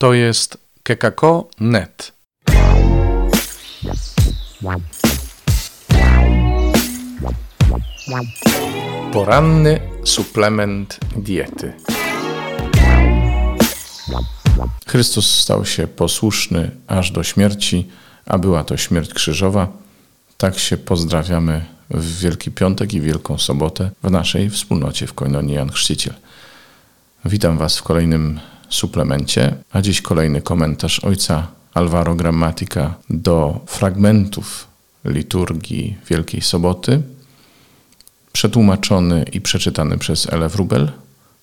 To jest kekako.net. Poranny suplement diety. Chrystus stał się posłuszny aż do śmierci, a była to śmierć krzyżowa. Tak się pozdrawiamy w Wielki Piątek i Wielką Sobotę w naszej wspólnocie w Koinonii Jan Chrzciciel. Witam Was w kolejnym suplemencie, a dziś kolejny komentarz ojca Alvaro Grammatica do fragmentów liturgii Wielkiej Soboty, przetłumaczony i przeczytany przez Ele Wrubel,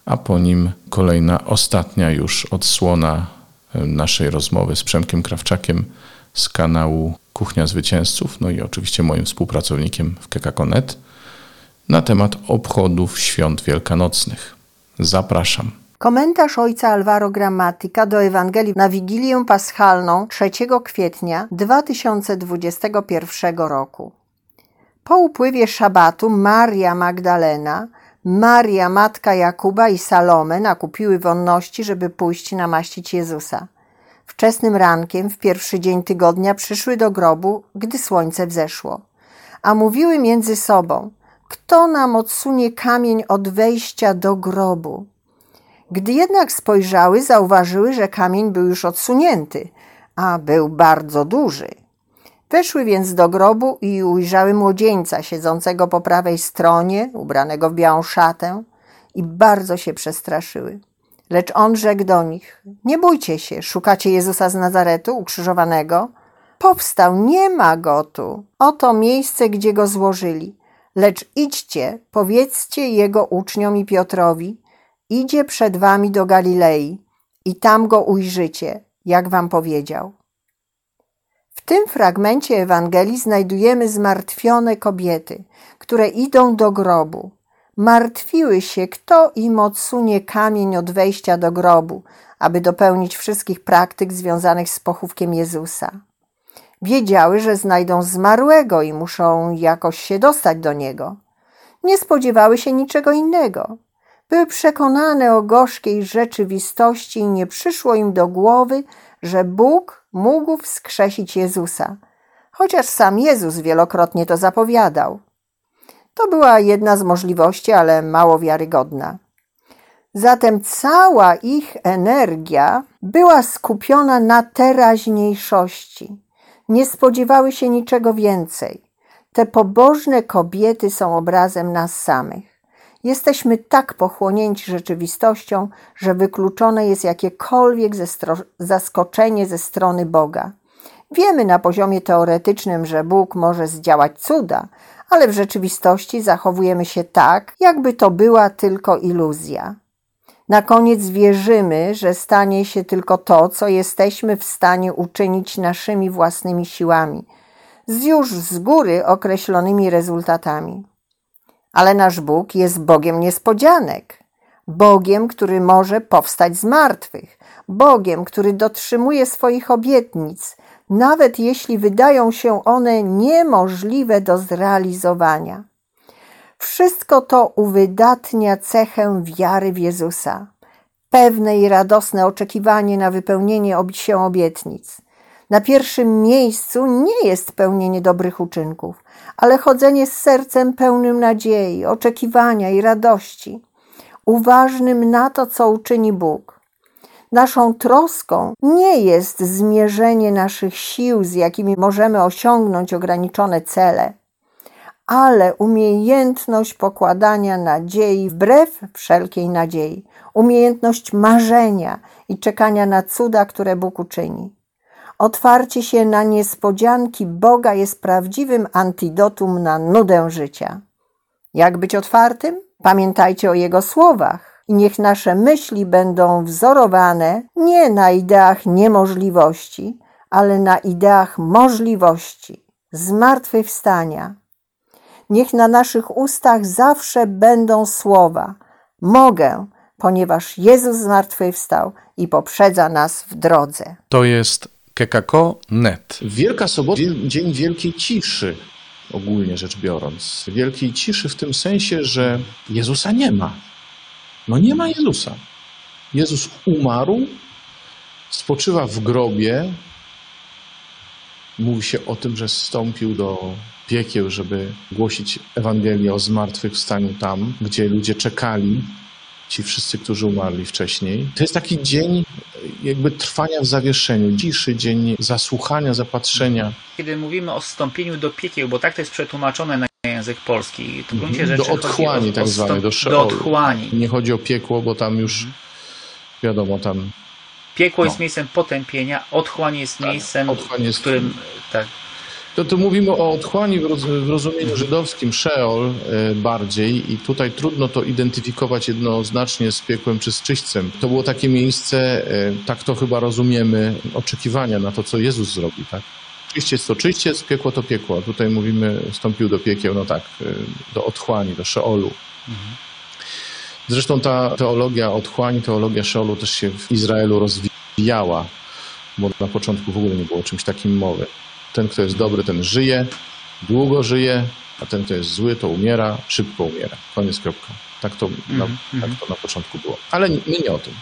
a po nim kolejna, ostatnia już odsłona naszej rozmowy z Przemkiem Krawczakiem z kanału Kuchnia Zwycięzców, no i oczywiście moim współpracownikiem w Kekakonet, na temat obchodów świąt wielkanocnych. Zapraszam. Komentarz ojca Alvaro Grammatica do Ewangelii na Wigilię Paschalną 3 kwietnia 2021 roku. Po upływie szabatu Maria Magdalena, Maria matka Jakuba i Salome nakupiły wonności, żeby pójść namaścić Jezusa. Wczesnym rankiem, w pierwszy dzień tygodnia, przyszły do grobu, gdy słońce wzeszło. A mówiły między sobą: Kto nam odsunie kamień od wejścia do grobu? Gdy jednak spojrzały, zauważyły, że kamień był już odsunięty, a był bardzo duży. Weszły więc do grobu i ujrzały młodzieńca siedzącego po prawej stronie, ubranego w białą szatę, i bardzo się przestraszyły. Lecz on rzekł do nich: Nie bójcie się, szukacie Jezusa z Nazaretu, ukrzyżowanego? Powstał, nie ma go tu. Oto miejsce, gdzie go złożyli. Lecz idźcie, powiedzcie jego uczniom i Piotrowi, idzie przed wami do Galilei i tam go ujrzycie, jak wam powiedział. W tym fragmencie Ewangelii znajdujemy zmartwione kobiety, które idą do grobu. Martwiły się, kto im odsunie kamień od wejścia do grobu, aby dopełnić wszystkich praktyk związanych z pochówkiem Jezusa. Wiedziały, że znajdą zmarłego i muszą jakoś się dostać do niego. Nie spodziewały się niczego innego. Były przekonane o gorzkiej rzeczywistości i nie przyszło im do głowy, że Bóg mógł wskrzesić Jezusa, chociaż sam Jezus wielokrotnie to zapowiadał. To była jedna z możliwości, ale mało wiarygodna. Zatem cała ich energia była skupiona na teraźniejszości. Nie spodziewały się niczego więcej. Te pobożne kobiety są obrazem nas samych. Jesteśmy tak pochłonięci rzeczywistością, że wykluczone jest jakiekolwiek ze zaskoczenie ze strony Boga. Wiemy na poziomie teoretycznym, że Bóg może zdziałać cuda, ale w rzeczywistości zachowujemy się tak, jakby to była tylko iluzja. Na koniec wierzymy, że stanie się tylko to, co jesteśmy w stanie uczynić naszymi własnymi siłami, z już z góry określonymi rezultatami. Ale nasz Bóg jest Bogiem niespodzianek, Bogiem, który może powstać z martwych, Bogiem, który dotrzymuje swoich obietnic, nawet jeśli wydają się one niemożliwe do zrealizowania. Wszystko to uwydatnia cechę wiary w Jezusa, pewne i radosne oczekiwanie na wypełnienie się obietnic. Na pierwszym miejscu nie jest pełnienie dobrych uczynków, ale chodzenie z sercem pełnym nadziei, oczekiwania i radości, uważnym na to, co uczyni Bóg. Naszą troską nie jest zmierzenie naszych sił, z jakimi możemy osiągnąć ograniczone cele, ale umiejętność pokładania nadziei wbrew wszelkiej nadziei, umiejętność marzenia i czekania na cuda, które Bóg uczyni. Otwarcie się na niespodzianki Boga jest prawdziwym antidotum na nudę życia. Jak być otwartym? Pamiętajcie o Jego słowach i niech nasze myśli będą wzorowane nie na ideach niemożliwości, ale na ideach możliwości, zmartwychwstania. Niech na naszych ustach zawsze będą słowa: Mogę, ponieważ Jezus zmartwychwstał i poprzedza nas w drodze. To jest kekako.net. Wielka Sobota, dzień wielkiej ciszy, ogólnie rzecz biorąc. Wielkiej ciszy w tym sensie, że Jezusa nie ma. No nie ma Jezusa. Jezus umarł spoczywa w grobie. Mówi się o tym, że zstąpił do piekieł, żeby głosić Ewangelię o zmartwychwstaniu tam, gdzie ludzie czekali, ci wszyscy, którzy umarli wcześniej. To jest taki dzień jakby trwania w zawieszeniu, ciszy, dzień zasłuchania, zapatrzenia. Kiedy mówimy o wstąpieniu do piekieł, bo tak to jest przetłumaczone na język polski, to w gruncie Mhm. Do rzeczy chodzi otchłani o, tak zwanej, do Szeolu. do otchłani. Nie chodzi o piekło, bo tam już Mhm. wiadomo, tam Piekło No. jest miejscem potępienia, otchłań jest miejscem, otchłań jest- w którym tak, To tu mówimy o otchłani w, roz, w rozumieniu żydowskim, Sheol e, bardziej i tutaj trudno to identyfikować jednoznacznie z piekłem czy z czyśćcem. To było takie miejsce, e, tak to chyba rozumiemy, oczekiwania na to, co Jezus zrobi, tak? Czyściec to czyściec, piekło to piekło. Tutaj mówimy, wstąpił do piekieł, no tak, e, do otchłani, do Szeolu. Zresztą ta teologia otchłani, teologia Szeolu też się w Izraelu rozwijała, bo na początku w ogóle nie było o czymś takim mowy. Ten, kto jest dobry, ten żyje, długo żyje, a ten, kto jest zły, to umiera, szybko umiera. Koniec, kropka. Tak to, na, Mhm, tak to na początku było. Ale my nie o tym.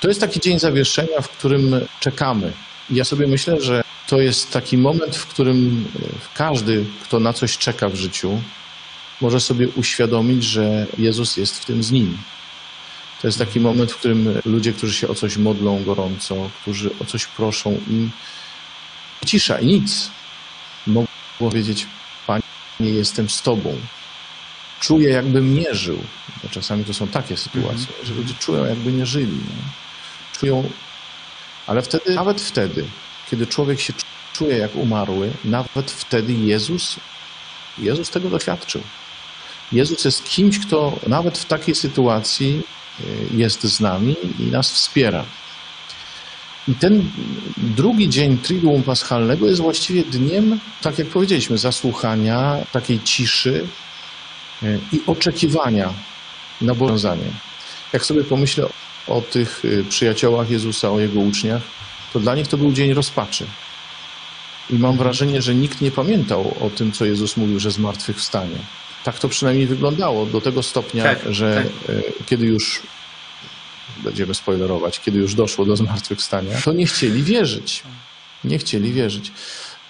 To jest taki dzień zawieszenia, w którym czekamy. Ja sobie myślę, że to jest taki moment, w którym e, każdy, kto na coś czeka w życiu, może sobie uświadomić, że Jezus jest w tym z nim. To jest taki moment, w którym ludzie, którzy się o coś modlą gorąco, którzy o coś proszą, im cisza i nic. Mogą powiedzieć, Panie, jestem z Tobą. Czuję, jakbym nie żył. Bo czasami to są takie sytuacje, że ludzie czują, jakby nie żyli. Nie? Czują, ale wtedy, nawet wtedy, kiedy człowiek się czuje jak umarły, nawet wtedy Jezus, Jezus tego doświadczył. Jezus jest kimś, kto nawet w takiej sytuacji y, jest z nami i nas wspiera. I ten drugi dzień Triduum Paschalnego jest właściwie dniem, tak jak powiedzieliśmy, zasłuchania, takiej ciszy y, i oczekiwania na powiązanie. Jak sobie pomyślę o tych y, przyjaciołach Jezusa, o jego uczniach, to dla nich to był dzień rozpaczy. I mam wrażenie, że nikt nie pamiętał o tym, co Jezus mówił, że zmartwychwstanie. Tak to przynajmniej wyglądało do tego stopnia, Tak, że tak. e, kiedy już będziemy spoilerować, kiedy już doszło do zmartwychwstania, to nie chcieli wierzyć. Nie chcieli wierzyć.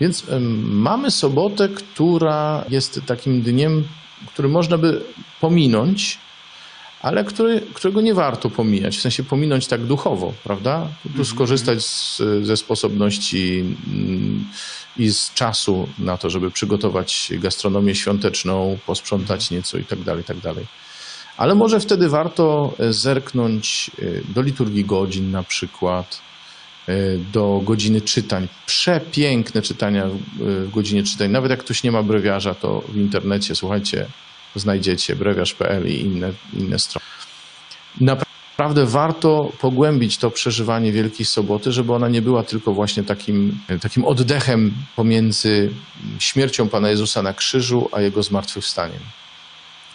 Więc mamy sobotę, która jest takim dniem, który można by pominąć, ale który, którego nie warto pomijać, w sensie pominąć tak duchowo, prawda? Tu skorzystać z, ze sposobności mm, i z czasu na to, żeby przygotować gastronomię świąteczną, posprzątać nieco i tak dalej, tak dalej. Ale może wtedy warto e, zerknąć e, do liturgii godzin na przykład, e, do godziny czytań. Przepiękne czytania w- godzinie czytań. Nawet jak ktoś nie ma brewiarza, to w internecie, słuchajcie, znajdziecie brewiarz.pl i inne, inne strony. Naprawdę warto pogłębić to przeżywanie Wielkiej Soboty, żeby ona nie była tylko właśnie takim, takim oddechem pomiędzy śmiercią Pana Jezusa na krzyżu, a Jego zmartwychwstaniem.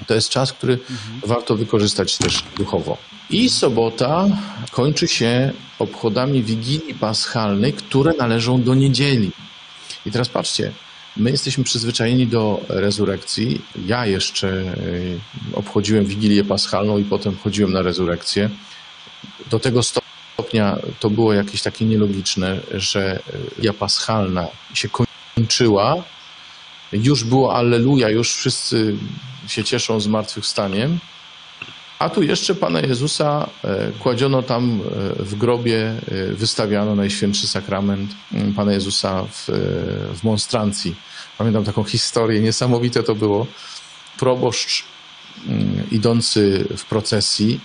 To jest czas, który warto wykorzystać też duchowo. I sobota kończy się obchodami Wigilii Paschalnej, które należą do niedzieli. I teraz patrzcie, my jesteśmy przyzwyczajeni do rezurekcji. Ja jeszcze y, obchodziłem Wigilię Paschalną i potem chodziłem na rezurekcję. Do tego stopnia to było jakieś takie nielogiczne, że Wigilia Paschalna się kończyła, już było Alleluja, już wszyscy się cieszą zmartwychwstaniem, a tu jeszcze Pana Jezusa e, kładziono tam e, w grobie, e, wystawiano Najświętszy Sakrament m, Pana Jezusa w, w monstrancji. Pamiętam taką historię, niesamowite to było. Proboszcz mm, idący w procesji,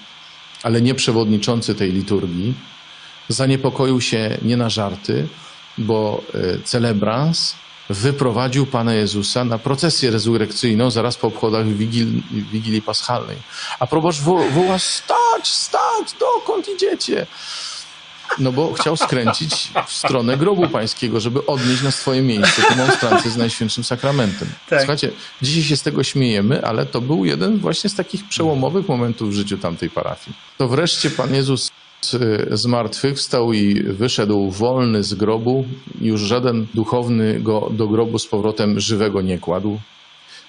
ale nie przewodniczący tej liturgii, zaniepokoił się nie na żarty, bo celebrans wyprowadził Pana Jezusa na procesję rezurekcyjną zaraz po obchodach Wigil, Wigilii Paschalnej. A proboszcz wo, woła, stać, stać, dokąd idziecie? No bo chciał skręcić w stronę grobu pańskiego, żeby odnieść na swoje miejsce tę monstrancję z Najświętszym Sakramentem. Tak. Słuchajcie, dzisiaj się z tego śmiejemy, ale to był jeden właśnie z takich przełomowych momentów w życiu tamtej parafii. To wreszcie Pan Jezus zmartwychwstał i wyszedł wolny z grobu. Już żaden duchowny go do grobu z powrotem żywego nie kładł.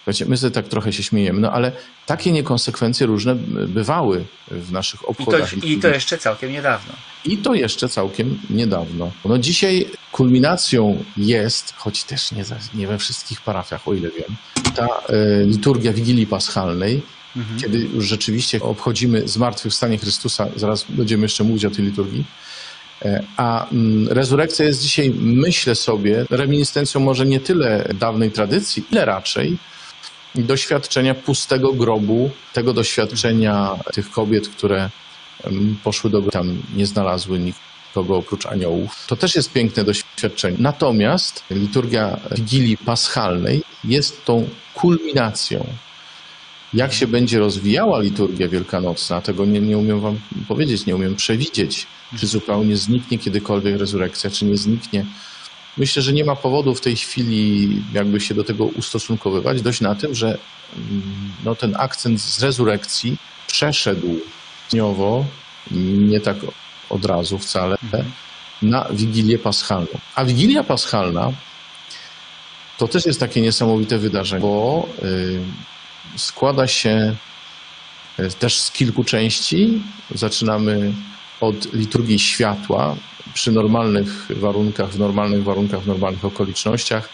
Wiecie, my sobie tak trochę się śmiejemy, no ale takie niekonsekwencje różne bywały w naszych I to, obchodach. I to jeszcze całkiem niedawno. I to jeszcze całkiem niedawno. No dzisiaj kulminacją jest, choć też nie, nie we wszystkich parafiach, o ile wiem, ta e, liturgia Wigilii Paschalnej, Mhm. kiedy już rzeczywiście obchodzimy zmartwychwstanie Chrystusa, zaraz będziemy jeszcze mówić o tej liturgii, E, a mm, rezurekcja jest dzisiaj, myślę sobie, reminiscencją może nie tyle dawnej tradycji, ile raczej doświadczenia pustego grobu, tego doświadczenia tych kobiet, które poszły do grobu, tam nie znalazły nikogo oprócz aniołów. To też jest piękne doświadczenie. Natomiast liturgia Wigilii Paschalnej jest tą kulminacją. Jak się będzie rozwijała liturgia wielkanocna, tego nie, nie umiem wam powiedzieć, nie umiem przewidzieć, czy zupełnie zniknie kiedykolwiek rezurekcja, czy nie zniknie. Myślę, że nie ma powodu w tej chwili jakby się do tego ustosunkowywać. Dość na tym, że mm, no, ten akcent z rezurekcji przeszedł dniowo, nie tak od razu wcale, na Wigilię Paschalną. A Wigilia Paschalna to też jest takie niesamowite wydarzenie, bo y, składa się y, też z kilku części. Zaczynamy od liturgii światła przy normalnych warunkach, w normalnych warunkach, w normalnych okolicznościach.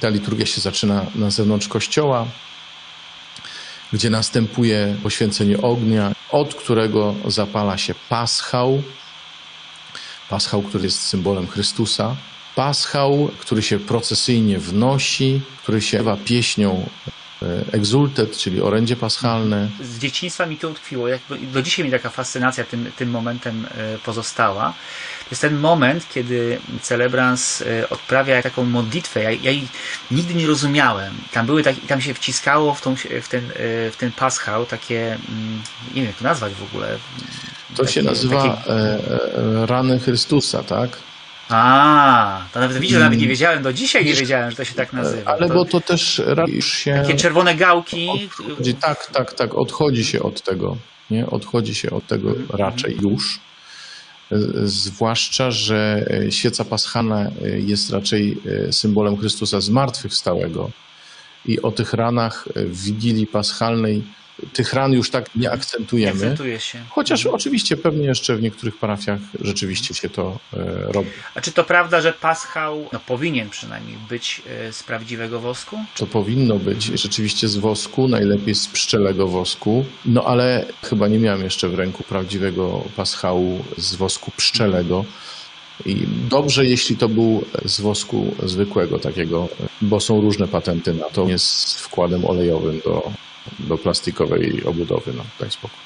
Ta liturgia się zaczyna na zewnątrz kościoła, gdzie następuje poświęcenie ognia, od którego zapala się paschał. Paschał, który jest symbolem Chrystusa. Paschał, który się procesyjnie wnosi, który się ewa pieśnią e, egzultet, czyli orędzie paschalne. Z dzieciństwa mi to utkwiło. Jak, do dzisiaj mi taka fascynacja tym, tym momentem e, pozostała. To jest ten moment, kiedy celebrans e, odprawia taką modlitwę. Ja, ja jej nigdy nie rozumiałem. Tam były tak, tam się wciskało w, tą, w, ten, e, w ten paschał takie, mm, nie wiem jak to nazwać w ogóle. To się Takie- nazywa takie- rany Chrystusa, tak? A, to nawet widzisz, nawet nie wiedziałem, do dzisiaj nie wiedziałem, że to się tak nazywa. Ale to, bo to też ra- już się... Takie czerwone gałki. Odchodzi, tak, tak, tak, odchodzi się od tego, nie? Odchodzi się od tego raczej już. E, Zwłaszcza, że e, świeca paschalna e, jest raczej e, symbolem Chrystusa zmartwychwstałego. I o tych ranach e, w Wigilii Paschalnej, tych ran już tak nie akcentujemy. Akcentuje się. Chociaż oczywiście pewnie jeszcze w niektórych parafiach rzeczywiście się to e, robi. A czy to prawda, że paschał no, powinien przynajmniej być e, z prawdziwego wosku? To powinno być rzeczywiście z wosku, najlepiej z pszczelego wosku. No ale chyba nie miałem jeszcze w ręku prawdziwego paschału z wosku pszczelego. I dobrze, jeśli to był z wosku zwykłego takiego, bo są różne patenty na to. Nie z wkładem olejowym do, do plastikowej obudowy. No, daj spokój.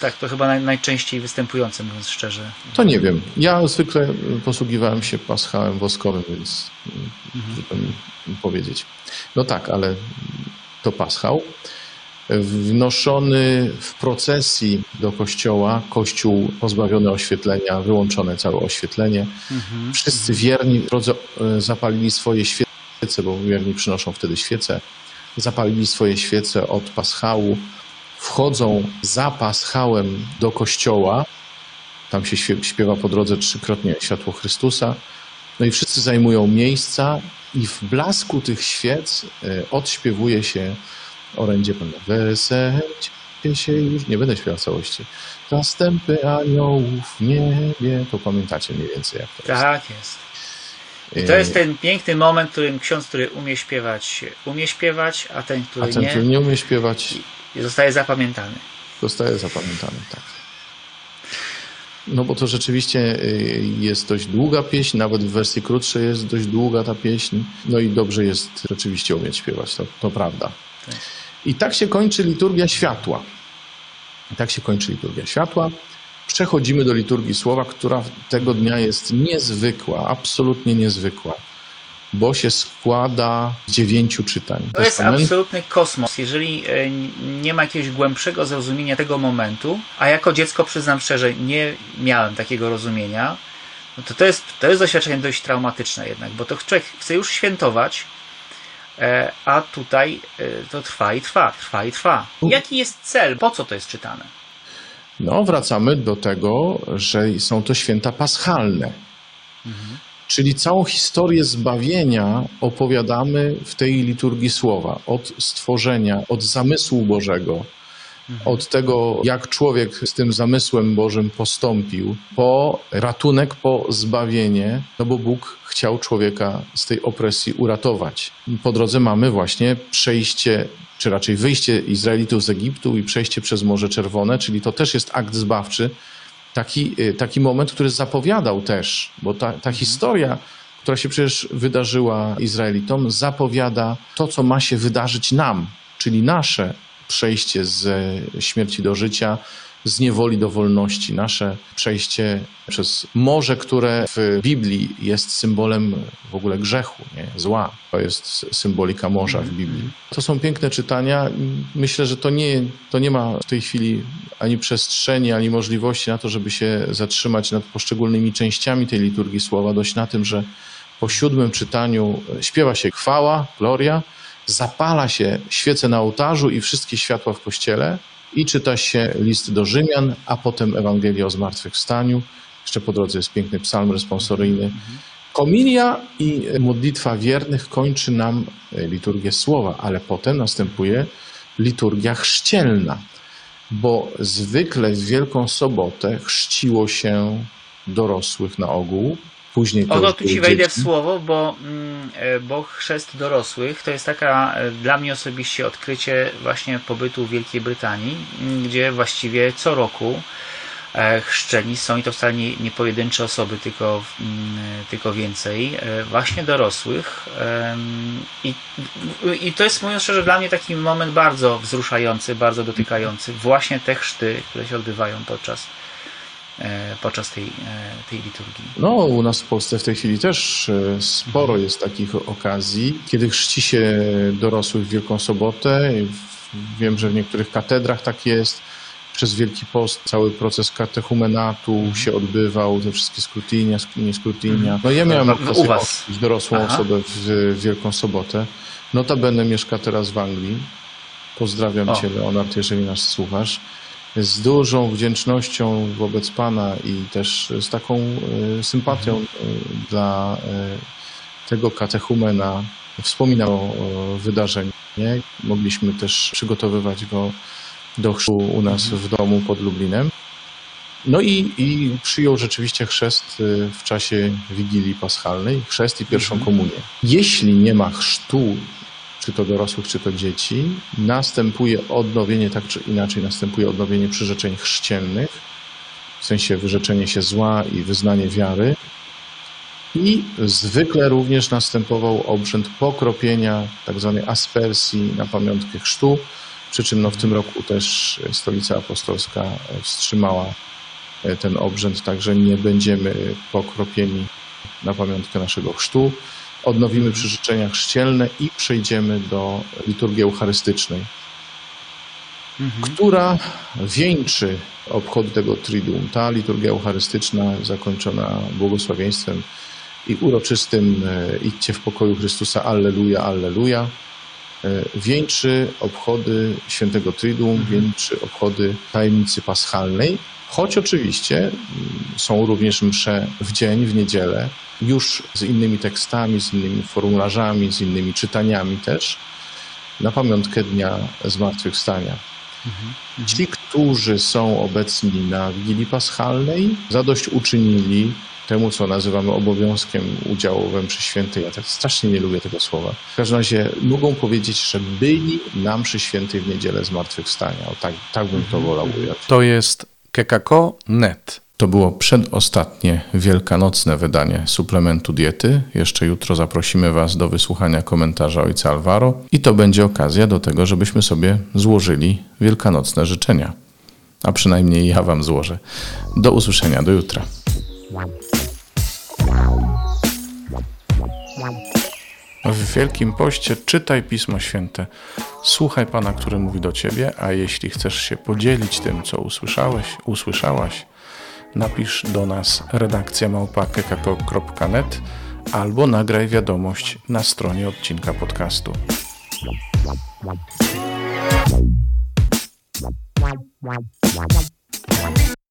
Tak, to chyba naj, najczęściej występujące, mówiąc szczerze. To nie wiem. Ja zwykle posługiwałem się paschałem woskowym, więc trudno mi powiedzieć. No tak, ale to paschał. Wnoszony w procesji do kościoła, kościół pozbawiony oświetlenia, wyłączone całe oświetlenie. Wszyscy wierni e, zapalili swoje świece, bo wierni przynoszą wtedy świece. Zapalili swoje świece od paschału, wchodzą za paschałem do kościoła, tam się śpiewa po drodze trzykrotnie światło Chrystusa. No i wszyscy zajmują miejsca i w blasku tych świec e, odśpiewuje się orędzie Pana. Weselcie się już, nie będę śpiewał całości. Zastępy aniołów w niebie. To pamiętacie mniej więcej jak to jest. Tak jest. I to jest ten piękny moment, w którym ksiądz, który umie śpiewać, umie śpiewać, a ten, A który ten, nie, który nie umie śpiewać, zostaje zapamiętany. zostaje zapamiętany, tak. No bo to rzeczywiście y, jest dość długa pieśń, nawet w wersji krótszej jest dość długa ta pieśń. No i dobrze jest rzeczywiście umieć śpiewać, to, to prawda. Tak. I tak się kończy liturgia światła. I tak się kończy liturgia światła. Przechodzimy do liturgii słowa, która tego dnia jest niezwykła, absolutnie niezwykła, bo się składa z dziewięciu czytań. To jest Testamentu. absolutny kosmos. Jeżeli e, nie ma jakiegoś głębszego zrozumienia tego momentu, a jako dziecko przyznam szczerze, nie miałem takiego rozumienia, no to to jest, to jest doświadczenie dość traumatyczne jednak, bo to człowiek chce już świętować, e, a tutaj e, to trwa i trwa, trwa i trwa. Jaki jest cel? Po co to jest czytane? No, wracamy do tego, że są to święta paschalne. Czyli całą historię zbawienia opowiadamy w tej liturgii słowa. Od stworzenia, od zamysłu Bożego, od tego, jak człowiek z tym zamysłem Bożym postąpił, po ratunek, po zbawienie, no bo Bóg chciał człowieka z tej opresji uratować. Po drodze mamy właśnie przejście, czy raczej wyjście Izraelitów z Egiptu i przejście przez Morze Czerwone, czyli to też jest akt zbawczy. Taki, y, taki moment, który zapowiadał też, bo ta, ta historia, która się przecież wydarzyła Izraelitom, zapowiada to, co ma się wydarzyć nam, czyli nasze przejście z śmierci do życia, z niewoli do wolności. Nasze przejście przez morze, które w Biblii jest symbolem w ogóle grzechu, nie? zła. To jest symbolika morza w Biblii. To są piękne czytania. Myślę, że to nie, to nie ma w tej chwili ani przestrzeni, ani możliwości na to, żeby się zatrzymać nad poszczególnymi częściami tej liturgii słowa. Dość na tym, że po siódmym czytaniu śpiewa się chwała, gloria, zapala się świece na ołtarzu i wszystkie światła w kościele i czyta się list do Rzymian, a potem Ewangelia o zmartwychwstaniu. Jeszcze po drodze jest piękny psalm responsoryjny. Kominia i modlitwa wiernych kończy nam liturgię słowa, ale potem następuje liturgia chrzcielna, bo zwykle w Wielką Sobotę chrzciło się dorosłych na ogół, Później to tu ci wejdę w słowo, bo, mm, e, bo chrzest dorosłych to jest taka e, dla mnie osobiście odkrycie właśnie pobytu w Wielkiej Brytanii, gdzie właściwie co roku e, chrzczeni są i to wcale nie, nie pojedyncze osoby, tylko, tylko więcej, właśnie dorosłych. I, I to jest mówiąc szczerze dla mnie taki moment bardzo wzruszający, bardzo dotykający. Właśnie te chrzty, które się odbywają podczas podczas tej, e, tej liturgii. No, u nas w Polsce w tej chwili też e, sporo jest takich okazji, kiedy chrzci się dorosłych w Wielką Sobotę. Wiem, że w niektórych katedrach tak jest. Przez Wielki Post cały proces katechumenatu mhm. się odbywał, te wszystkie skrutynia, nie skrutynia. Mhm. No ja miałem okazję dorosłą Aha. osobę w Wielką Sobotę. Notabene mieszka teraz w Anglii. Pozdrawiam o. Cię, Leonard, jeżeli nas słuchasz z dużą wdzięcznością wobec Pana i też z taką e, sympatią e, dla e, tego katechumena wspominał o wydarzeniu. Mogliśmy też przygotowywać go do chrztu u nas w domu pod Lublinem. No i, i przyjął rzeczywiście chrzest w czasie Wigilii Paschalnej, chrzest i pierwszą mhm. komunię. Jeśli nie ma chrztu czy to dorosłych, czy to dzieci, następuje odnowienie, tak czy inaczej, następuje odnowienie przyrzeczeń chrzcielnych, w sensie wyrzeczenie się zła i wyznanie wiary. I zwykle również następował obrzęd pokropienia, tak zwanej aspersji na pamiątkę chrztu, przy czym no, w tym roku też Stolica Apostolska wstrzymała e, ten obrzęd, także nie będziemy pokropieni na pamiątkę naszego chrztu odnowimy przyrzeczenia chrzcielne i przejdziemy do liturgii eucharystycznej, mhm. która wieńczy obchody tego Triduum. Ta liturgia eucharystyczna zakończona błogosławieństwem i uroczystym e, idźcie w pokoju Chrystusa, Alleluja, Alleluja, e, wieńczy obchody świętego Triduum, mhm. wieńczy obchody tajemnicy paschalnej, choć oczywiście mm, są również msze w dzień, w niedzielę, już z innymi tekstami, z innymi formularzami, z innymi czytaniami też, na pamiątkę Dnia Zmartwychwstania. Mhm. Ci, którzy są obecni na Wigilii Paschalnej, zadość uczynili temu, co nazywamy obowiązkiem udziałowym przy świętej. Ja tak strasznie nie lubię tego słowa. W każdym razie mogą powiedzieć, że byli na mszy świętej w niedzielę Zmartwychwstania. O, tak, tak bym to wolał ująć. To jest kekako.net. To było przedostatnie wielkanocne wydanie suplementu diety. Jeszcze jutro zaprosimy Was do wysłuchania komentarza ojca Alvaro i to będzie okazja do tego, żebyśmy sobie złożyli wielkanocne życzenia. A przynajmniej ja Wam złożę. Do usłyszenia, do jutra. W Wielkim Poście czytaj Pismo Święte, słuchaj Pana, który mówi do Ciebie, a jeśli chcesz się podzielić tym, co usłyszałeś, usłyszałaś, napisz do nas redakcja małpa.kekako.net albo nagraj wiadomość na stronie odcinka podcastu.